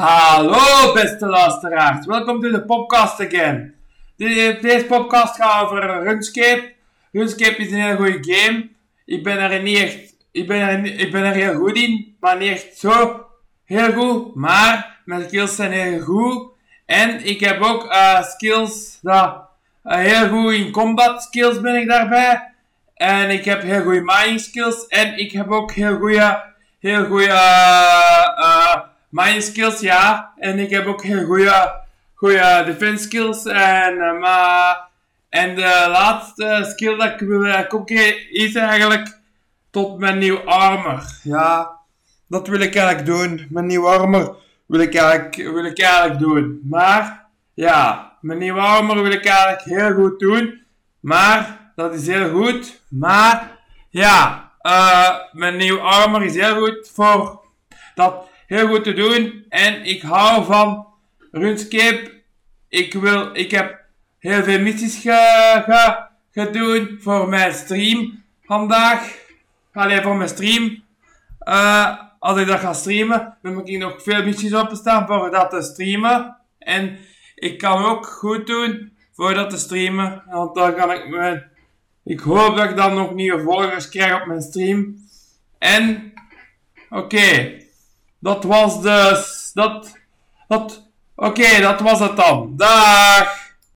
Hallo beste luisteraars, welkom to the podcast again. De- Deze podcast gaat over RuneScape. RuneScape is een hele goede game. Ik ben er niet echt, ik ben er, ik ben er heel goed in, maar niet echt zo heel goed. Maar mijn skills zijn heel goed. En ik heb ook eh, skills dat eh, heel goed in combat skills ben ik daarbij. En ik heb heel goede mining skills. En ik heb ook heel goede, heel goede eh, mining skills, ja. En ik heb ook heel goede, goede defense skills. En, eh, maar, en de laatste skill dat ik wil eh, koken is eigenlijk tot mijn nieuw armor. Ja, dat wil ik eigenlijk doen. Mijn nieuwe armor wil ik eigenlijk, wil ik eigenlijk doen. Maar, ja, mijn nieuwe armor wil ik eigenlijk heel goed doen. Maar, dat is heel goed. Maar, ja, eh, mijn nieuwe armor is heel goed voor dat heel goed te doen. En ik hou van RuneScape. Ik wil, ik heb heel veel missies ge, ge, gedaan voor mijn stream vandaag. Alleen voor mijn stream. Eh, als ik dat ga streamen, dan moet ik nog veel missies openstaan voor dat te streamen. En ik kan ook goed doen voor dat te streamen. Want dan kan ik mijn... Ik hoop dat ik dan nog nieuwe volgers krijg op mijn stream. En... Oké. Dat was dus... Dat... Dat... Oké, dat was het dan. Dag!